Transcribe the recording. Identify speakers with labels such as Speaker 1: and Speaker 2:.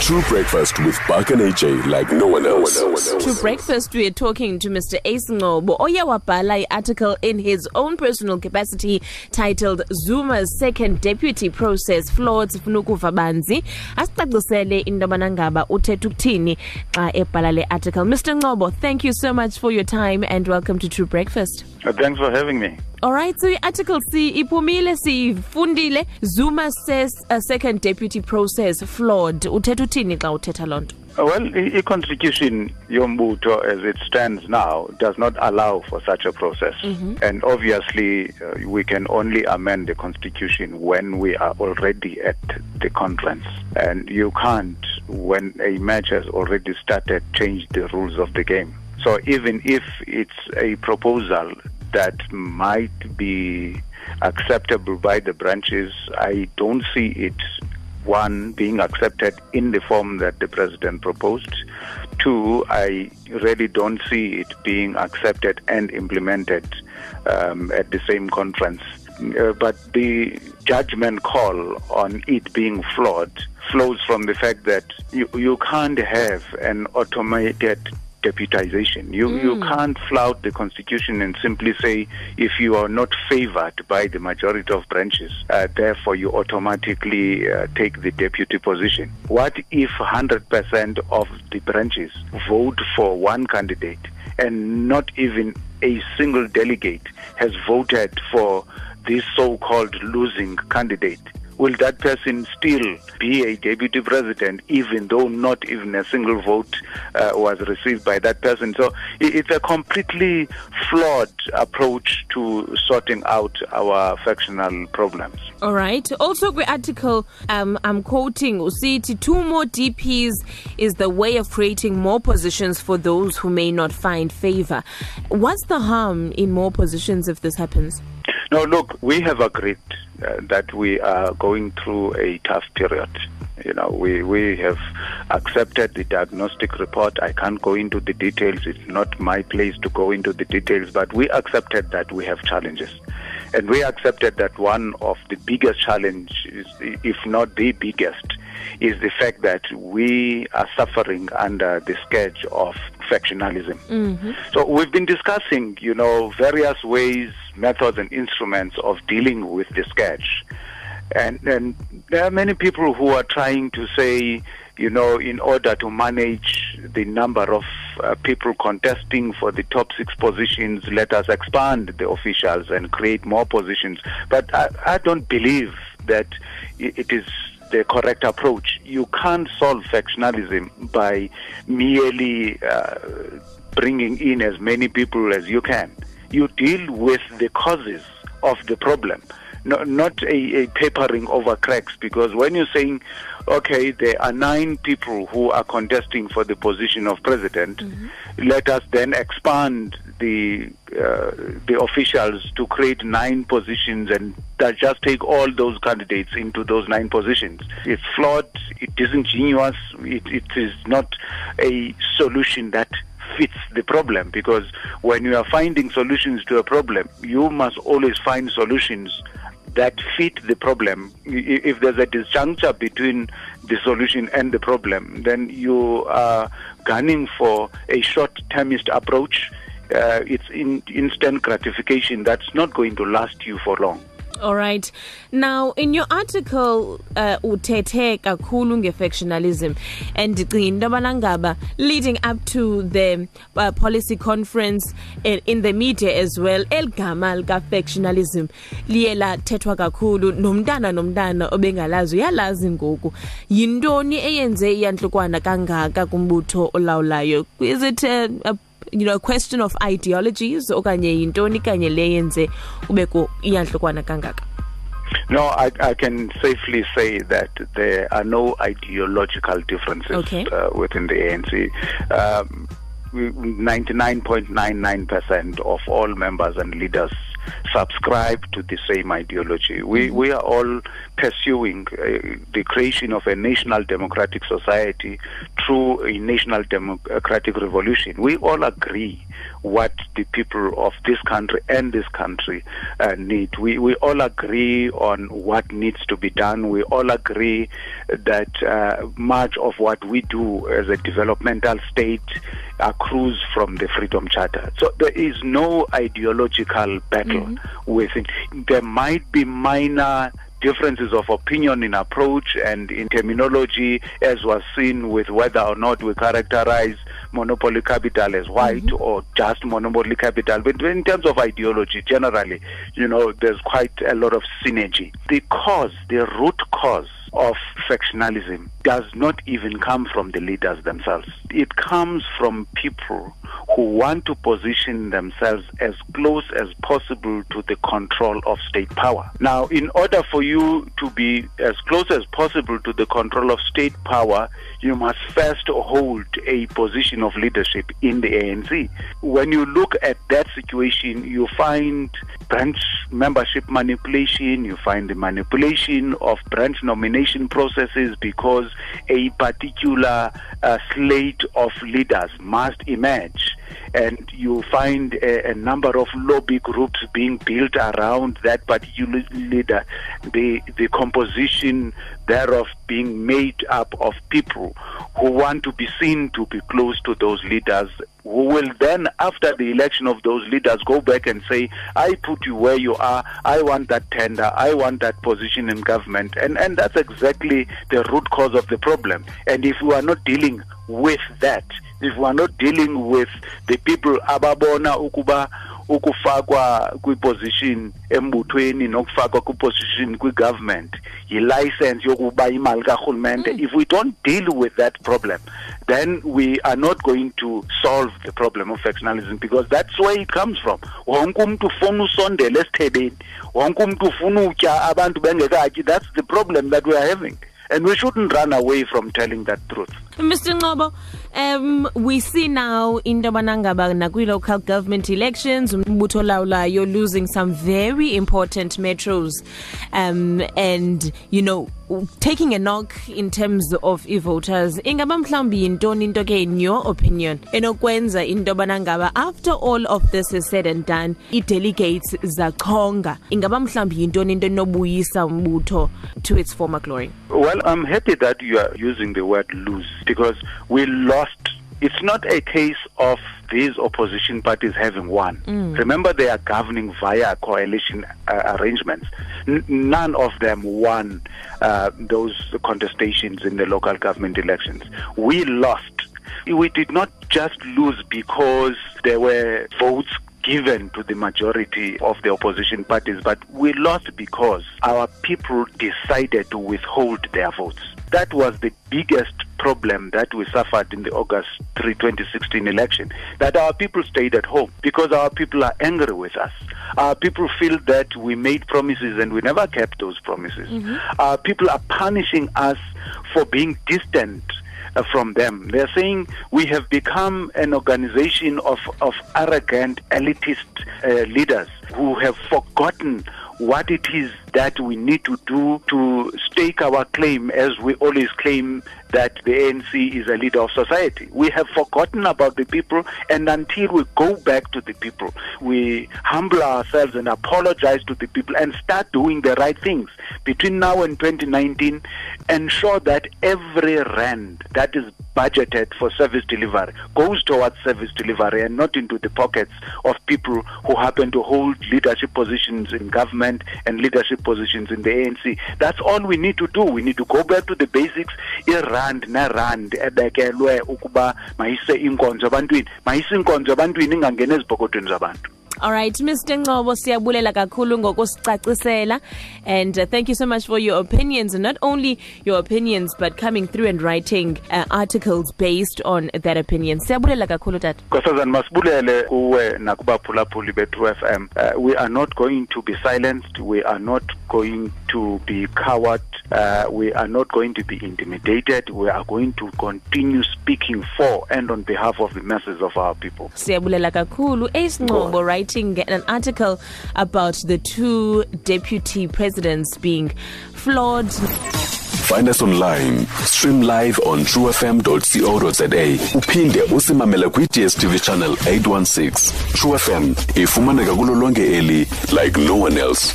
Speaker 1: True breakfast with Buck and AJ like no one else.
Speaker 2: To breakfast, we are talking to Mr. Ace Ncobo. Oyawabala, article in his own personal capacity titled Zuma's second deputy process flawed sifuna ukuva banzi. Asicacisele into yobana ngaba uthetha ukuthini xa ebhala le article. Mr. Ncobo, thank you so much for your time and welcome to True Breakfast.
Speaker 3: Uh, thanks for having me.
Speaker 2: All right, so i-article si iphumile siyifundile Zuma says a second deputy process flawed. Uthetha uthini xa uthetha loo nto?
Speaker 3: Uh, Well, i-constitution yombutho as it stands now does not allow for such a process. And obviously, uh, we can only amend the constitution when we are already at the conference. And you can't, when a match has already started, change the rules of the game. So even if it's a proposal that might be acceptable by the branches, I don't see it one being accepted in the form that the president proposed. Two, I really don't see it being accepted and implemented um, at the same conference. Uh, but the judgment call on it being flawed flows from the fact that you, you can't have an automated deputization. You you can't flout the constitution and simply say if you are not favored by the majority of branches, uh, therefore you automatically uh, take the deputy position. What if 100% of the branches vote for one candidate and not even a single delegate has voted for this so-called losing candidate? Will that person still be a deputy president even though not even a single vote uh, was received by that person? So it's a completely flawed approach to sorting out our factional problems.
Speaker 2: All right. Also, the article um, I'm quoting usithi two more DPs is the way of creating more positions for those who may not find favor. What's the harm in more positions if this happens?
Speaker 3: No, look, we have agreed uh, that we are going through a tough period. You know, we, we have accepted the diagnostic report. I can't go into the details. It's not my place to go into the details, but we accepted that we have challenges. And we accepted that one of the biggest challenges, if not the biggest, is the fact that we are suffering under the scourge of factionalism. So we've been discussing, you know, various ways, methods, and instruments of dealing with the scourge. And, and there are many people who are trying to say, you know, in order to manage the number of uh, people contesting for the top six positions, let us expand the officials and create more positions. But I, I don't believe that it is the correct approach. You can't solve factionalism by merely uh, bringing in as many people as you can. You deal with the causes of the problem, no, not a, a papering over cracks. Because when you're saying, okay, there are nine people who are contesting for the position of president, let us then expand the uh, the officials to create nine positions and that just take all those candidates into those nine positions. It's flawed. It disingenuous. It, it is not a solution that fits the problem because when you are finding solutions to a problem, you must always find solutions that fit the problem. If there's a disjuncture between the solution and the problem, then you are gunning for a short-termist approach. Uh, it's in instant gratification that's not going to last you for long.
Speaker 2: All right. Now, in your article, uh, uthethe kakhulu nge-factionalism and into ngaba leading up to the uh, policy conference in, in the media as well eli gama likafactionalism liye lathethwa kakhulu nomntana nomntana obengalazi uyalazi ngoku yintoni eyenze iyantlukwana kangaka kumbutho olawulayo is it a, a you know a question of ideologies okanye yintoni kanye le yenze kubekho iyahlukwana kangaka
Speaker 3: No, I, I can safely say that there are no ideological differences
Speaker 2: Okay.
Speaker 3: uh, within the ANC. Um, we- 99.99% of all members and leaders subscribe to the same ideology. We, we are all pursuing uh, the creation of a national democratic society through a national democratic revolution. We all agree what the people of this country and this country uh, need. We, we all agree on what needs to be done. We all agree that uh, much of what we do as a developmental state accrues from the Freedom Charter. So there is no ideological battle mm-hmm. with it. There might be minor differences of opinion in approach and in terminology, as was seen with whether or not we characterize monopoly capital as white mm-hmm. or just monopoly capital. But in terms of ideology, generally, you know, there's quite a lot of synergy. The cause, the root cause of factionalism does not even come from the leaders themselves. It comes from people who want to position themselves as close as possible to the control of state power. Now, in order for you to be as close as possible to the control of state power, you must first hold a position of leadership in the ANC. When you look at that situation, you find branch membership manipulation, you find the manipulation of branch nomination processes because a particular uh, slate of leaders must emerge and you find a, a, number of lobby groups being built around that particular leader, the, the composition thereof being made up of people who want to be seen to be close to those leaders, who will then, after the election of those leaders, go back and say, I put you where you are, I want that tender, I want that position in government. And, and that's exactly the root cause of the problem. And if we are not dealing with that, if we are not dealing with the people ababona ukuba ukufakwa kwiposition embuthweni nokufakwa kwiposition kwigovernment yi-license yokuba imali karhulumente mm. if we don't deal with that problem then we are not going to solve the problem of factionalism because that's where it comes from wonke umntu ufuna usondela esithebeni wonke umntu ufuna utya abantu bengekatyi that's the problem that we are having and we shouldn't run away from telling that truth
Speaker 2: Mr. Ncobo, um, we see now in Dobanangaba Nagui local government elections, Mutola, you're losing some very important metros. Um, and, you know, taking a knock in terms of e-voters ingaba mhlawumbi yintoni into ke in your opinion enokwenza into banangaba after all of this is said and done i-delegates zachonga ingaba mhlawumbi yintoni into enobuyisa umbutho to its former glory
Speaker 3: well i'm happy that you are using the word lose because we lost. It's not a case of these opposition parties having won. Mm. Remember, they are governing via coalition uh, arrangements. N- none of them won uh, those contestations in the local government elections. We lost. We did not just lose because there were votes given to the majority of the opposition parties, but we lost because our people decided to withhold their votes. That was the biggest problem that we suffered in the August 3, 2016 election. That our people stayed at home because our people are angry with us. Our people feel that we made promises and we never kept those promises. Mm-hmm. Our people are punishing us for being distant from them. They're saying we have become an organization of, of arrogant, elitist uh, leaders who have forgotten what it is that we need to do to stake our claim as we always claim that the ANC is a leader of society. We have forgotten about the people, and until we go back to the people, we humble ourselves and apologize to the people and start doing the right things. Between now and 2019, ensure that every rand that is budgeted for service delivery goes towards service delivery and not into the pockets of people who happen to hold leadership positions in government and leadership positions in the ANC. That's all we need to do. We need to go back to the basics. irand nerand ebekelwe ukuba mayise inkonzo ebantwini mayise inkonzo ebantwini ingangena ezibhokotweni zabantu
Speaker 2: All right, Mr. Ncobo, siyabulela kakhulu ngokusicacisela and uh, thank you so much for your opinions and not only your opinions but coming through and writing uh, articles based on that opinion. Siyabulela kakhulu tata.
Speaker 3: Nkosazana masibulele kuwe nakubaphulaphuli bethu FM. Uh, we are not going to be silenced. We are not going to be coward. Uh, we are not going to be intimidated. We are going to continue speaking for and on behalf of the masses of our people.
Speaker 2: Siyabulela kakhulu. Ace Ncobo, right? Writing an article about the two deputy presidents being flawed.
Speaker 1: Find us online. Stream live on truefm.co.za. Uphinde usimamele kwi-DSTV channel 816. True FM ifumaneka kulo eli like no one else.